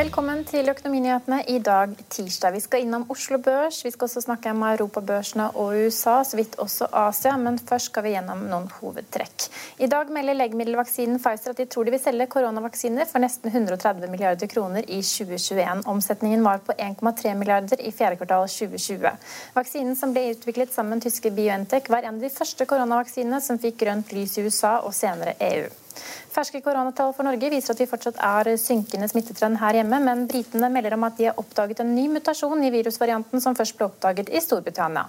Velkommen til Økonominyhetene i dag tirsdag. Vi skal innom Oslo Børs. Vi skal også snakke om europabørsene og USA, så vidt også Asia. Men først skal vi gjennom noen hovedtrekk. I dag melder legemiddelvaksinen Pfizer at de tror de vil selge koronavaksiner for nesten 130 milliarder kroner i 2021. Omsetningen var på 1,3 milliarder i fjerde kvartal 2020. Vaksinen som ble utviklet sammen med tyske BioNTech, var en av de første koronavaksinene som fikk grønt lys i USA og senere EU. Ferske koronatall for Norge viser at vi fortsatt er synkende smittetrend her hjemme, men britene melder om at de har oppdaget en ny mutasjon i virusvarianten som først ble oppdaget i Storbritannia.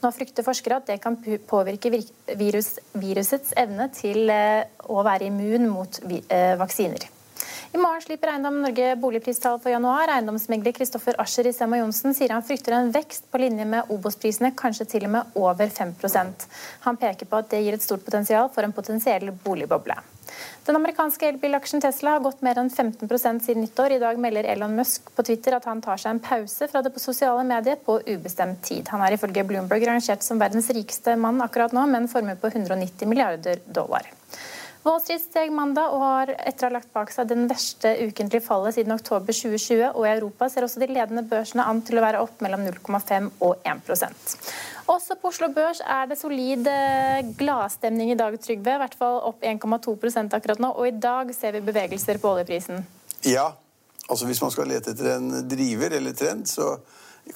Nå frykter forskere at det kan påvirke virus, virusets evne til eh, å være immun mot eh, vaksiner. I morgen slipper Eiendom Norge boligpristall for januar. Eiendomsmegler Kristoffer Ascher i Sema Johnsen sier han frykter en vekst på linje med Obos-prisene, kanskje til og med over 5% Han peker på at det gir et stort potensial for en potensiell boligboble. Den amerikanske elbilaksjen Tesla har gått mer enn 15% siden nyttår. I dag melder Elon Musk på Twitter at han tar seg en pause fra det på sosiale medier på ubestemt tid. Han er ifølge Bloomberg rangert som verdens rikeste mann akkurat nå, med en formue på 190 milliarder dollar. Wall steg mandag og har etter å ha lagt bak seg den verste ukentlige fallet siden oktober 2020. Og i Europa ser også de ledende børsene an til å være opp mellom 0,5 og 1% også på Oslo Børs er det solid eh, gladstemning i dag, Trygve. I hvert fall opp 1,2% akkurat nå. Og i dag ser vi bevegelser på oljeprisen. Ja. Altså Hvis man skal lete etter en driver eller trend, så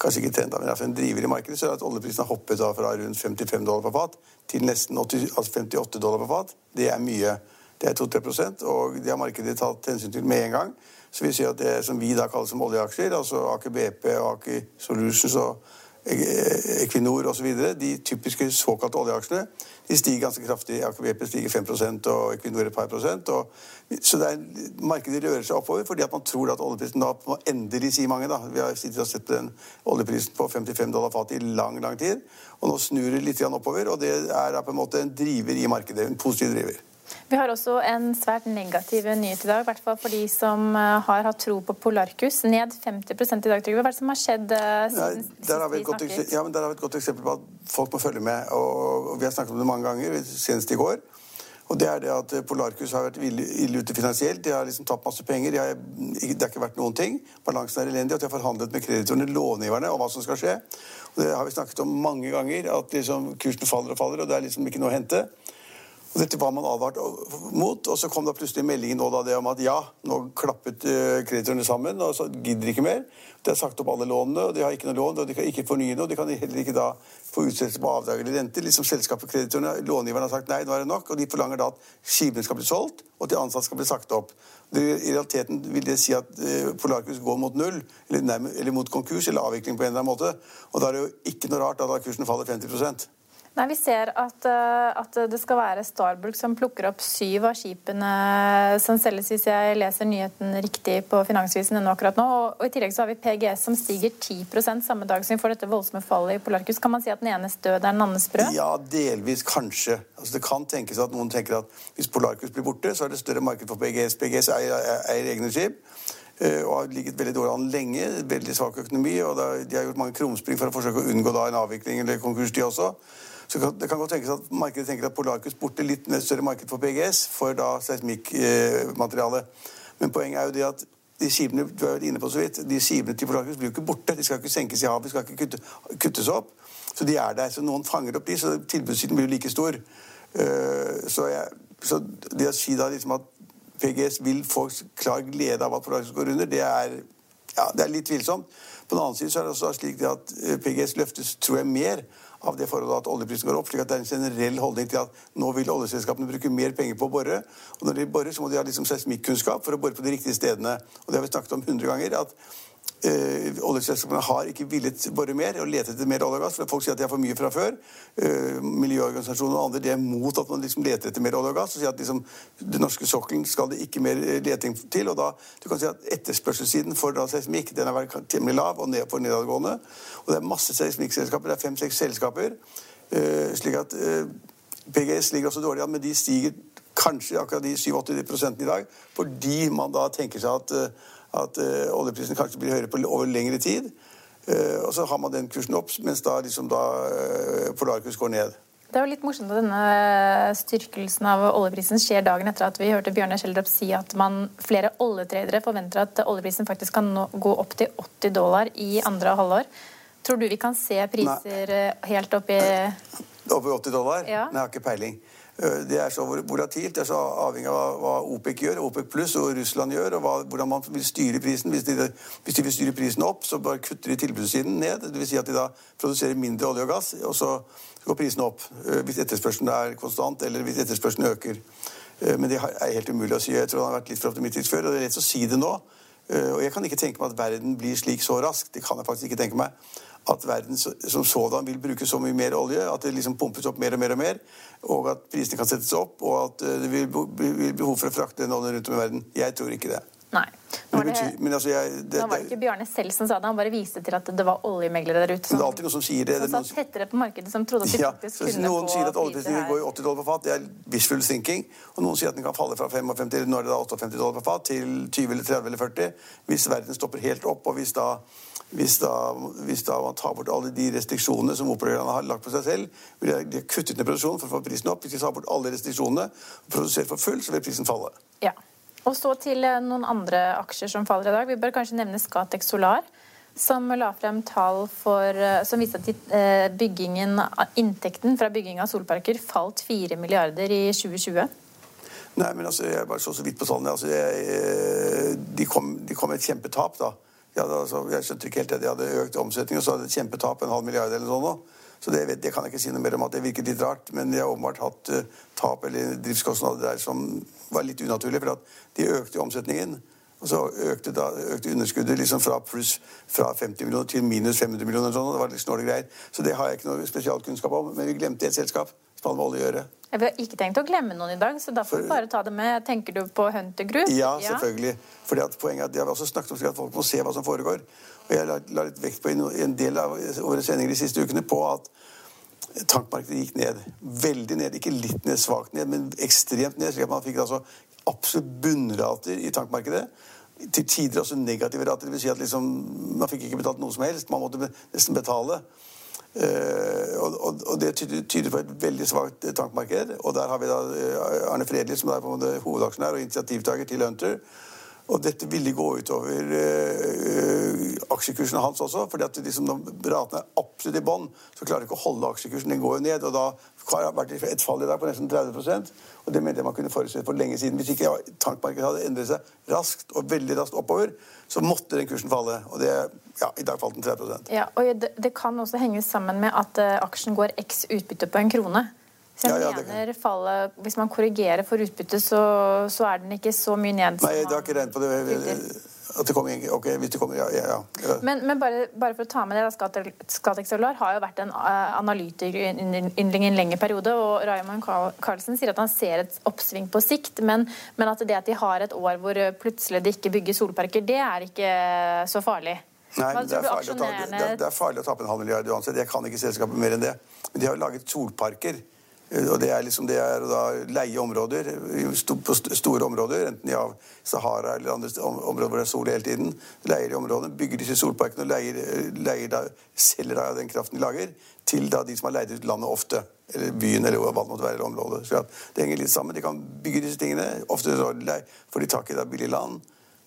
kanskje ikke trend, men iallfall en driver i markedet, så er det at oljeprisen har hoppet da fra rundt 55 dollar på fat til nesten 80, altså 58 dollar på fat. Det er mye. Det er 2-3 og det har markedet tatt hensyn til med en gang. Så vi ser at det som vi da kaller som oljeaksjer, altså Aker BP og Aker Solutions og Equinor osv., de typiske såkalte oljeaksjene, de stiger ganske kraftig. Aker BP stiger 5% og Equinor et par prosent. Og, så det er, markedet rører seg oppover fordi at man tror at oljeprisen da må endelig si mange. da. Vi har sittet og sett på den oljeprisen på 55 dollar fatet i lang lang tid. Og nå snur det litt oppover, og det er på en måte en driver i markedet. En positiv driver. Vi har også en svært negativ nyhet i dag, i hvert fall for de som eh, har hatt tro på Polarkus. Ned 50% i dag, Trygve. Hva er det som har skjedd uh, siden der har vi et godt ja, men Der har vi et godt eksempel på at folk må følge med. Og, og Vi har snakket om det mange ganger, senest i går. Og det er det at eh, Polarkus har vært ille ute finansielt. De har liksom tatt masse penger. De har, det har ikke vært noen ting. Balansen er elendig. At de har forhandlet med kreditorene, långiverne, om hva som skal skje. Og Det har vi snakket om mange ganger. At liksom kursen faller og faller, og det er liksom ikke noe å hente. Og Dette var man advart mot, og så kom da plutselig meldingen nå da det om at ja, nå klappet uh, kreditorene sammen, og så gidder de ikke mer. De har sagt opp alle lånene, og de har ikke noe lån, og de kan ikke fornye noe. De kan heller ikke da få utsettelse på avdrag eller renter. Liksom selskapet kreditorene, Långiverne har sagt nei, nå er det nok, og de forlanger da at skipene skal bli solgt, og at de ansatte skal bli sagt opp. I realiteten vil det si at uh, Polarcus går mot null, eller, nærmere, eller, mot konkurs eller avvikling på en eller annen måte. Og da er det jo ikke noe rart at kursen faller 50 Nei, Vi ser at, eh, at, det skal være Starbuck som plukker opp syv av skipene som selges, hvis jeg leser nyheten riktig på Finansvisen ennå akkurat nå. Og, I tillegg så har vi PGS som stiger 10% samme dag som vi får dette voldsomme fallet i Polarcus. Kan man si at den ene stød er den andres brød? Ja, delvis kanskje. Altså, det kan tenkes at noen tenker at hvis Polarcus blir borte, så er det større marked for PGS. PGS eier egne skip eh, og har ligget veldig dårlig an lenge. Veldig svak økonomi. og De har gjort mange krumspring for å forsøke å unngå da en avvikling eller konkurs, de også. Så det kan godt tenkes at markedet tenker at Polarcus borte litt større marked for PGS, for da seismikkmateriale. Men poenget er jo det at de skipene du har inne på så vidt, de skipene til Polarcus blir jo ikke borte. De skal ikke senkes i havet, de skal ikke kutte, kuttes opp. Så de er der. Så noen fanger opp de, så tilbudssiden blir jo like stor. Uh, så, jeg, så, det å si da liksom at PGS vil få klar glede av at Polarcus går under, det er, ja, det er litt tvilsomt. På den annen side så er det også slik at eh, PGS løftes, tror jeg, mer av det forholdet at oljeprisen går opp. slik at det er en generell holdning til at nå vil oljeselskapene bruke mer penger på å bore. Og når de borer, så må de ha liksom seismikkunnskap for å bore på de riktige stedene. Og det har vi snakket om hundre ganger. at Uh, oljeselskapene har ikke villet bore mer og lete etter mer olje og gass. for Folk sier at de har for mye fra før. Uh, miljøorganisasjoner og andre de er mot at man liksom leter etter mer olje og gass. og sier at liksom, Den norske sokkelen skal det ikke mer leting til. og da, du kan si at Etterspørselssiden for da seismikk den har vært temmelig lav og ned, for nedadgående. Og det er masse seismikkselskaper. Det er fem-seks selskaper. Uh, slik at PGS ligger også dårlig an, men de stiger kanskje akkurat de 7-80 i dag fordi man da tenker seg at at uh, oljeprisen kanskje blir høyere på, over lengre tid. Uh, og så har man den kursen opp, mens da, liksom da uh, Polarkurs går ned. Det er jo litt morsomt at denne styrkelsen av oljeprisen skjer dagen etter at vi hørte Bjørnar Kjeldrup si at man, flere oljetradere forventer at oljeprisen faktisk kan nå, gå opp til 80 dollar i andre halvår. Tror du vi kan se priser Nei. helt opp i Opp i 80 dollar? Ja. Nei, jeg har ikke peiling. Eh, det er så volatilt. Det er så avhengig av hva OPEC gjør, OPEC pluss og Russland gjør, og hva, hvordan man vil styre prisen. Hvis de, hvis de, vil styre prisen opp, så bare kutter de tilbudssiden ned. Dvs. Si at de da produserer mindre olje og gass, og så går prisen opp. Eh, hvis etterspørselen er konstant, eller hvis etterspørselen øker. Eh, men det er helt umulig å si. Jeg tror han har vært litt for optimistisk før, og det er rett å si det nå. Og jeg kan ikke tenke meg at verden blir slik så raskt. Det kan jeg faktisk ikke tenke meg at verden som sådan vil bruke så mye mer olje at det liksom pumpes opp mer og mer og mer, og at prisene kan settes opp, og at eh, det vil bli behov for å frakte den oljen rundt om i verden. Jeg tror ikke det. Nei. Det det, men altså jeg, det, nå var det ikke Bjarne selv som sa det, han bare viste til at det var oljemeglere der ute som, det er alltid noen som sier det. Som satt tettere på markedet, som trodde at de ja, faktisk kunne Noen sier at oljeprisen går i 80 dollar på fat, det er wishful thinking. Og noen sier at den kan falle fra 55 eller er det da 58 dollar på fat, til 20 eller 30 eller 40 hvis verden stopper helt opp, og hvis da hvis da, hvis da, man tar bort alle de restriksjonene som operatørene har lagt på seg selv, vil de har kuttet ned produksjonen for å få prisen opp. Hvis de tar bort alle restriksjonene og produserer for full, så vil prisen falle. Ja. Og så til eh, noen andre aksjer som faller i dag. Vi bør kanskje nevne Scatec Solar. Som la frem tall for, eh, som viste at eh, byggingen, inntekten fra bygging av solparker falt 4 milliarder i 2020. Nei, men altså, Jeg bare så så vidt på tallene. Altså, de, kom, de kom med et kjempetap. da. Hadde, altså, jeg skjønte ikke helt det. De hadde økt omsetning, og så hadde de et kjempetap, en halv milliard eller sånn. Så det, det, kan jeg ikke si noe mer om at det virket litt rart. Men de har åpenbart hatt uh, tap eller driftskostnader der som var litt unaturlig, for at de økte omsetningen. Og så økte, da, økte underskuddet liksom fra pluss fra 50 millioner til minus 500 millioner. Og Sånn, og det var litt snåle greier. Så det har jeg ikke noe spesialkunnskap om. Men vi glemte et selskap som hadde med olje å gjøre. Jeg har ikke tenkt å glemme noen i dag, så da får du bare ta det med. Tenker du på Hunter Group? Ja, selvfølgelig. Ja. Fordi at poenget er at Det har også snakket om at folk må se hva som foregår. Og jeg la, la litt vekt på i en del av våre sendinger de siste ukene på at tankmarkedet gikk ned. Veldig ned. Ikke litt ned, svakt ned, men ekstremt ned. slik at man fikk altså absolutt bunnrater i tankmarkedet. Til tider også negative rater. Det vil si at liksom, man fikk ikke betalt noe som helst. Man måtte nesten betale. Uh, og, og, det tyder på et veldig svakt tankmarked. Og der har vi da eh, Arne Fredli, som er hovedaksjonær og initiativtaker til Hunter. Og dette ville gå utover uh, aksjekursene hans også. fordi at liksom, når ratene er absolutt i bånn, så klarer de ikke å holde aksjekursen. Den går jo ned. og da har det vært et fall i dag på nesten 30% og Det mente jeg man kunne forutse for lenge siden. Hvis ikke tankmarkedet hadde endret seg raskt og veldig raskt oppover, så måtte den kursen falle. Og det, ja, i dag falt den 3% Ja, og det, det kan også henge sammen med at uh, aksjen går x utbytte på en krone. Så jeg ja, ja, mener fallet, Hvis man korrigerer for utbytte, så, så, er den ikke så mye ned. Nei, jeg har ikke regnet på det. At det kommer, ok, hvis det kommer, ja, ja, ja. Men, men bare, bare, for å ta med det, Scatec Solar har jo vært en uh, analytikeryndling i en lengre periode. og Raymond Carlsen sier at han ser et oppsving på sikt, men, men, at det at de har et år hvor plutselig de ikke bygger solparker, det er ikke så farlig. Nei, det er, farlig å ta, det, det er farlig å tape en halv milliard uansett. Jeg kan ikke selskapet mer enn det. Men de har jo laget solparker Eh, og det er liksom det er å leie områder på store områder, enten i Sahara eller andre områder hvor det er sol hele tiden. Leier de områdene, bygger disse solparkene og leier, leier da, selger da den kraften de lager, til da de som har leid ut landet ofte. Eller byen, eller hva det måtte være. eller området. Så det henger litt sammen. De kan bygge disse tingene. Ofte får de tak i da billig land.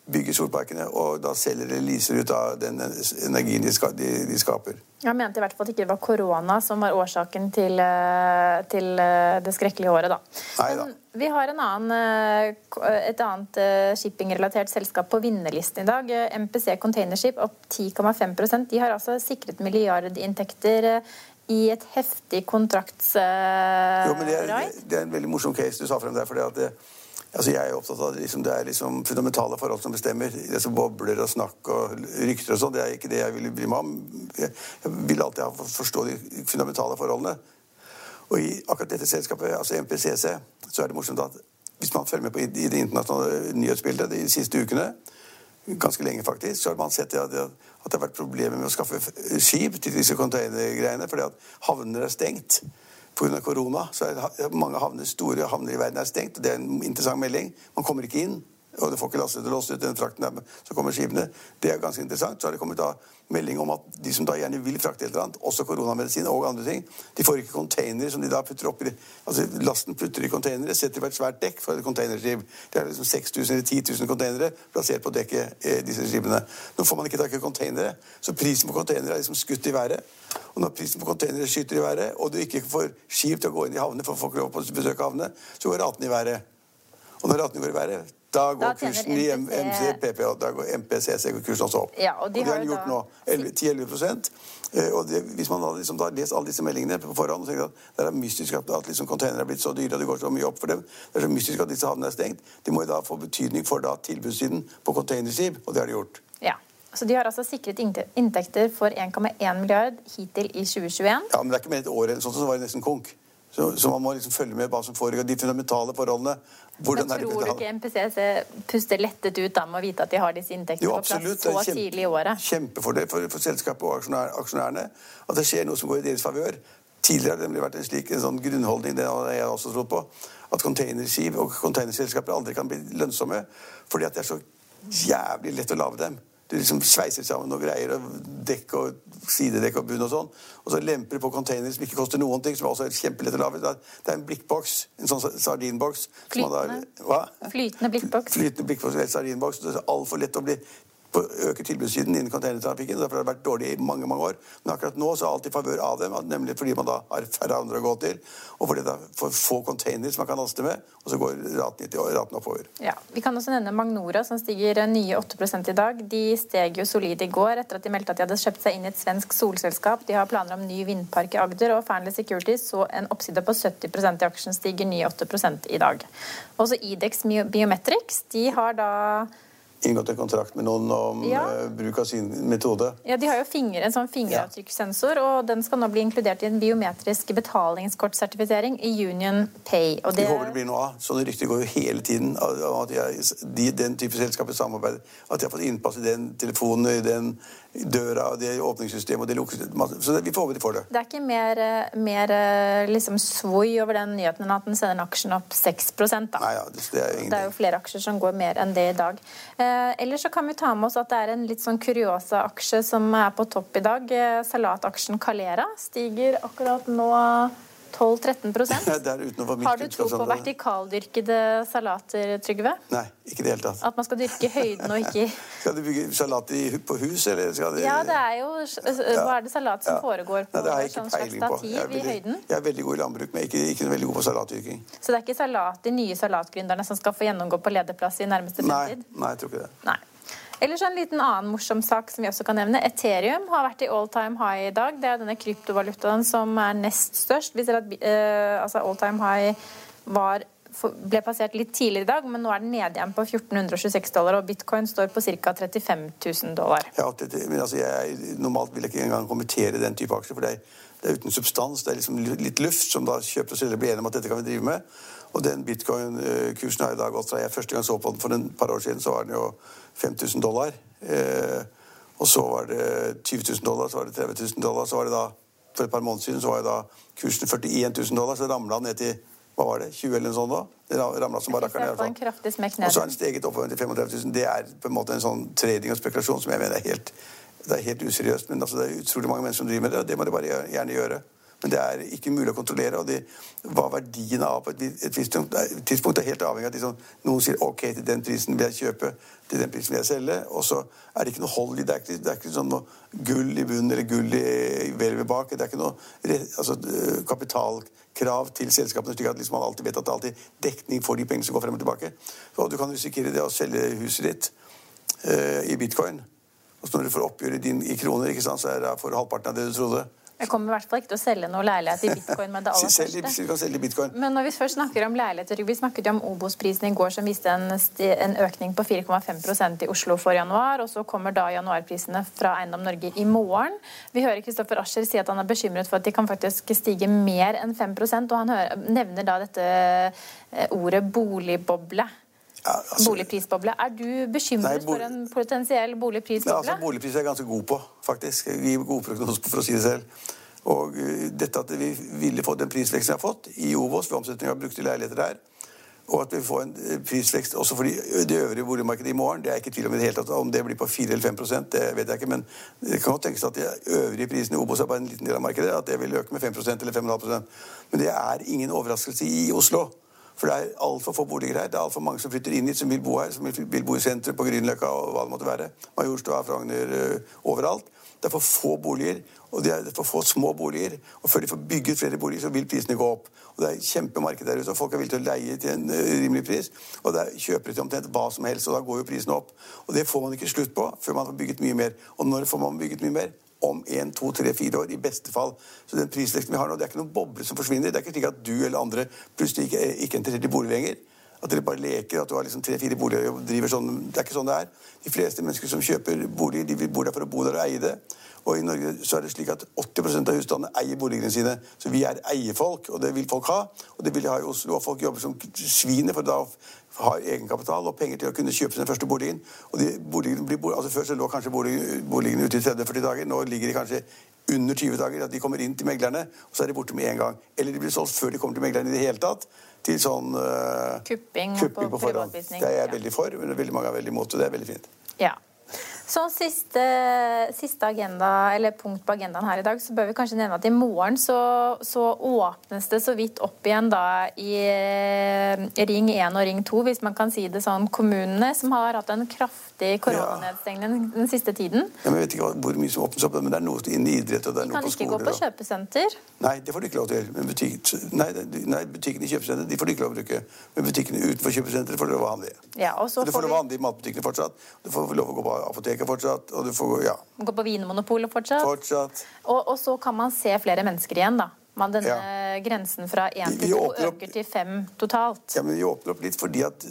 Bygger solparkene, og da selger eller leaser ut av den energien de, ska, de, de skaper. Jeg mente i hvert fall at det ikke var korona som var årsaken til, eh, til eh, det skrekkelige året, da. Neida. Men vi har en annen, eh, et annet shippingrelatert selskap på vinnerlisten i dag. MPC Containership opp 10,5% De har altså sikret milliardinntekter i et heftig kontraktsrai. Jo, men det er, det er en veldig morsom case du sa frem der. fordi at det, Altså Jeg er opptatt av at liksom, det er liksom fundamentale forhold som bestemmer. Det som bobler og snakk og rykter og sånn, det er ikke det jeg vil bry meg om. Jeg, vil alltid ha, forstå de fundamentale forholdene. Og i akkurat dette selskapet, altså MPCC, så er det morsomt at hvis man følger med på i, det internasjonale nyhetsbildet de siste ukene, ganske lenge faktisk, så har man sett at det, at det har vært problemer med å skaffe skip til disse containergreiene, fordi at havner er stengt. Pga. korona så er mange havner, store havner i verden er stengt. og Det er en interessant melding. Man kommer ikke inn. Og du får ikke låst ut den frakten der så kommer skipene. Det er ganske interessant. Så har det kommet da melding om at de som da gjerne vil frakte et eller annet, også koronamedisin og andre ting, de får ikke containere som de da putter oppi Altså lasten putter i containere, setter på et svært dekk for et containerskip. Det er liksom 6000 eller 10 000 containere plassert på dekket, eh, disse skipene. Nå får man ikke tak i containere, så prisen på containere er liksom skutt i været. Og når prisen på containere skyter i været, og du ikke får skip til å gå inn i havnene for å få lov på å besøke havnene, så går ratene i været. Og når ratene går i været, da går da kursen i MCPP, da går MPCC-kursen også opp. Ja, og, de og det har den gjort nå. 10-11 eh, og det, Hvis man hadde liksom lest alle disse meldingene på forhånd og tenkt at det er mystisk at, at liksom containere er blitt så dyre og det går så mye opp for dem, det er så mystisk at disse havnene er stengt, de må jo da få betydning for da tilbudssiden på containerskip, og det har de gjort. Ja. Så De har altså sikret inntekter for 1,1 milliard hittil i 2021. Ja, Men det er ikke mer et år eller sånt, så var det nesten konk. Så, så, man må liksom følge med hva som foregår, de fundamentale forholdene. Hvordan Men Tror du ikke MPCC puster lettet ut da med å vite at de har disse inntektene på plass så kjempe, tidlig i året? Kjempefordel for, for selskapet og aksjonærene at det skjer noe som går i deres favør. Tidligere har det nemlig vært en slik en sånn grunnholdning det har jeg også trodd på, at containerskip og containerselskaper aldri kan bli lønnsomme fordi at det er så jævlig lett å lage dem. Du liksom sveiser sammen noen greier, og dekk og sidedekk og bunn og sånn. Og så lemper du på containere som ikke koster noen ting, som er også kjempelett å lage. Det er en blikkboks, en sånn sardinboks. Flytende. Flytende blikkboks. Flytende blikkboks, sardinboks. Det er altfor lett å bli øke tilbudssiden innen containertrafikken. Derfor har det vært dårlig i mange mange år. Men akkurat nå så er alt i favør av dem, nemlig fordi man da har færre andre å gå til, og fordi det er for få containere som man kan laste med, og så går raten, raten oppover. Ja, Vi kan også nevne Magnora, som stiger nye 8 i dag. De steg jo solid i går etter at de meldte at de hadde kjøpt seg inn i et svensk solselskap. De har planer om ny vindpark i Agder, og Fearnley Security så en oppside på 70 i aksjen, stiger nye 8% i dag. Også Idex Biometrics, de har da inngått en kontrakt med noen om ja. uh, bruk av sin metode. Ja, De har jo finger, en sånn fingeravtrykkssensor, og den skal nå bli inkludert i en biometrisk betalingskortsertifisering i Union Pay. Og det... Vi håper det blir noe av. Sånne rykter går jo hele tiden av at de, den type selskaper samarbeider. At de har fått innpass i den telefonen, i den døra, det åpningssystemet og det lukkesystemet. Så vi får håpe de får det. Det er ikke mer, eh, mer eh, liksom svoi over den nyheten enn at den sender aksjen opp 6 da. Nei, ja, det, det, er det, er jo flere aksjer som går mer enn det i dag. Eh, ellers så kan vi ta med oss at det er en litt sånn kuriosa-aksje som er på topp i dag. Eh, salataksjen Calera stiger akkurat nå 12-13% Har du tro på vertikaldyrkede salater, Trygve? Nei, ikke det hele tatt. At man skal dyrke høyden og ikke Skal du bygge salat på hus, eller skal det Ja, det er jo Hva er det salat som ja. foregår på Nei, et sånn slags stativ i høyden? Jeg er veldig god i landbruk, men ikke, ikke veldig god på salatdyrking. Så det er ikke salat, de nye salatgründerne som skal få gjennomgå på lederplass i nærmeste fremtid? Nei, nei, jeg tror ikke det. Nei. Ellers en liten annen morsom sak som vi også kan nevne. Ethereum har vært i all time high i dag. Det er denne kryptovalutaen som er nest størst. Vi ser at uh, altså all time high var, ble passert litt tidligere i dag, men nå er den nede igjen på 1426 dollar, og bitcoin står på ca. 35 000 dollar. Ja, det, men altså, jeg, Normalt vil jeg ikke engang kommentere den type aksjer, for det er, det er uten substans. Det er liksom litt luft som da kjøper og selger blir enige om at dette kan vi drive med. Og den bitcoin-kursen har i dag gått fra jeg første gang så på den for et par år siden, så var den jo 5000 dollar. Eh, og så var det 20 000 dollar, så var det 30 000 dollar. Så var det da, for et par måneder siden så var det da kursen 41 000 dollar. Så ramla den ned til hva var det, 20 eller noe sånt da? Det ramla som bare rakkeren ned. Og så har den steget oppover til 35 000. Det er på en måte en sånn trading og spekulasjon som jeg mener er helt, det er helt useriøst. Men altså, det er utrolig mange mennesker som driver med det, og det må de bare gjerne gjøre. Men det er ikke mulig å kontrollere. og det, Hva verdien av på et, visst tidspunkt er helt avhengig av at liksom, noen sier ok, til den prisen vil jeg kjøpe, til den prisen vil jeg selge. Og så er det ikke noe hold i det. Er ikke, det er ikke sånn noe gull i bunnen eller gull i hvelvet bak. Det er ikke noe altså, kapitalkrav til selskapene, slik at liksom, man alltid vet at det er alltid dekning for de pengene som går frem og tilbake. Så du kan risikere det å selge huset ditt uh, i bitcoin. Og så når du får oppgjøret din i kroner, ikke sant, så er det for halvparten av det du trodde. Jeg kommer i hvert fall ikke til å selge noe leilighet i bitcoin med det aller første. Men når vi først snakker om leiligheter, vi snakket jo om Obos-prisen i går som viste en, en økning på 4,5% i Oslo for januar, og så kommer da januarprisene fra Eiendom Norge i morgen. Vi hører Kristoffer Ascher si at han er bekymret for at de kan faktisk stige mer enn 5% og han hører, nevner da dette eh, ordet boligboble. Ja, altså, boligprisboble. Er du bekymret nei, for en potensiell boligprisboble? Ja, altså, boligpris er jeg ganske god på, faktisk. Jeg gir gode prognoser for å si det selv. Og uh, dette at vi ville få den prisveksten vi har fått i Ovos ved omsetning av brukte leiligheter der, og at vi får en eh, prisvekst også for det øvrige boligmarkedet i morgen, det er jeg ikke i tvil om i det hele tatt. Om det blir på 4 eller 5% det vet jeg ikke. Men det kan godt tenkes at de øvrige prisene i Obos er bare en liten del av markedet. At det vil øke med 5% eller 5,5% Men det er ingen overraskelse i Oslo. For det er altfor få boliger her. Det er altfor mange som flytter inn hit, som vil bo her, som vil bo i sentrum, på Grünerløkka og hva det måtte være. Majorstua, Frogner, uh, overalt. Det er for få boliger, og det er for få små boliger. Og før de får bygget flere boliger, så vil prisene gå opp. Og det er kjempemarked der ute, og folk er villige til å leie til en uh, rimelig pris. Og der kjøper de til omtrent hva som helst, og da går jo prisene opp. Og det får man ikke slutt på før man får bygget mye mer. Og når får man bygget mye mer? Om en, to, tre, fire år, i beste fall. Så den prisveksten vi har nå, det er ikke noen boble som forsvinner. Det er ikke slik at du eller andre plutselig ikke, er interessert i bolig lenger. At dere bare leker, at du har liksom tre-fire boliger og driver sånn. Det er ikke sånn det er. De fleste mennesker som kjøper bolig, de vil bo der for å bo der og eie det. Og i Norge så er det slik at 80% av husstandene eier boligene sine. Så vi er eierfolk, og det vil folk ha. Og det vil ha i Oslo. Og folk jobber som sviner for da har egenkapital og penger til å kunne kjøpe sin første boligen. Og de boligene blir, altså Før så lå kanskje boligene ute i 30-40 dager. Nå ligger de kanskje under 20 dager. At de kommer inn til meglerne, og så er de borte med en gang. Eller de blir solgt før de kommer til meglerne i det hele tatt. Til sånn uh, kupping, kupping, på, på forhånd. Det er jeg veldig for, men veldig mange er veldig imot Og Det er veldig fint. Ja. Så siste, siste agenda, punkt på agendaen her i dag, så bør vi kanskje nevne at i morgen så, så åpnes det så vidt opp igjen da i eh, Ring 1 og Ring 2, hvis man kan si det sånn. Kommunene som har hatt en kraftig koronanedstengning ja. den siste tiden. Ja, men jeg vet ikke hvor mye som åpnes opp, men det er noe innen idrett og det er noe på skoler. De kan ikke gå på kjøpesenter? Nei, det får de ikke lov til. Men butik, nei, nei, butikkene i kjøpesenter de får de ikke lov til å bruke. Men butikkene utenfor kjøpesenteret får de lov å handle i. Ja, og så du får lov å handle i matbutikkene fortsatt. Du får lov å gå på apoteket apoteket fortsatt. Og du får, ja. Gå på Vinmonopolet fortsatt. fortsatt. Og, og, så kan man se flere mennesker igjen, da. Man, denne ja. grensen fra én til to øker til fem totalt. Ja, men vi åpner opp litt fordi at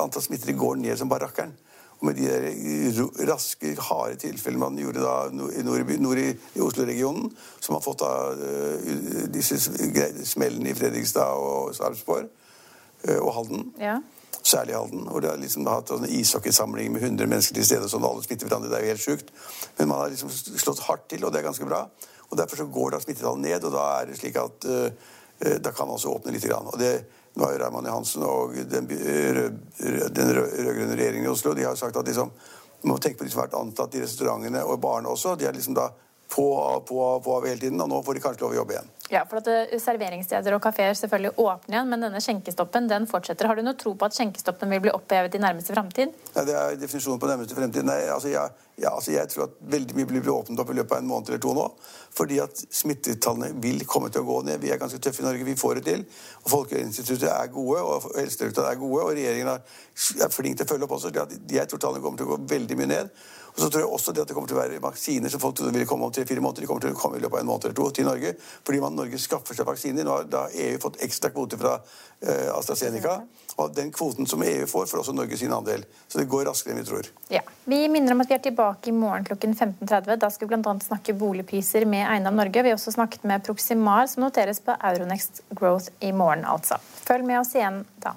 antall smittede går ned som barakkeren. Og med de der raske, harde tilfellene man gjorde da i, nord, nord i, i Oslo-regionen, som har fått av uh, disse smellene i Fredrikstad og Sarpsborg uh, og Halden ja særlig Halden, hvor de har liksom hatt en ishockeysamling med 100 mennesker til stede, sånn alle smitter hverandre. Det er jo helt sjukt. Men man har liksom slått hardt til, og det er ganske bra. Og Derfor så går da smittetallet ned, og da er det slik at uh, da kan man også åpne litt. Grann. Og det, nå har jo Raymond Johansen og den, den rød-grønne regjeringen i Oslo de har sagt at liksom, man må tenke på de som har vært ansatt i restaurantene og barna også. De er liksom da på, på, på hele tiden, og nå får de kanskje lov å jobbe igjen. Ja, for at eh, Serveringssteder og kafeer selvfølgelig åpner igjen, men denne skjenkestoppen den fortsetter. Har du noe tro på at skjenkestoppen vil bli opphevet i nærmeste framtid? Ja, det er definisjonen på nærmeste fremtid. Nei, altså jeg, ja, altså jeg, tror at veldig mye blir åpnet opp i løpet av en måned eller to nå. Fordi at smittetallene vil komme til å gå ned. Vi er ganske tøffe i Norge, vi får det til. Og Folkehelseinstituttet er gode, og Helsedirektoratet er gode, og regjeringen er flink til å følge opp også. Jeg tror tallene kommer til å gå veldig mye ned. Og så tror jeg også det at det kommer til å være vaksiner som folk trodde ville komme om tre-fire måneder. De kommer til å komme i løpet av en måned eller to til Norge. Fordi man Norge skaffer seg vaksiner. Nå har EU fått ekstra kvoter fra uh, AstraZeneca. Og den kvoten som EU får, får også Norge sin andel. Så det går raskere enn vi tror. Ja. Vi minner om at vi er tilbake i morgen klokken 15.30. Da skal vi bl.a. snakke boligpriser med Eiendom Norge. Vi har også snakket med Proximar, som noteres på Euronext Growth i morgen, altså. Følg med oss igjen da.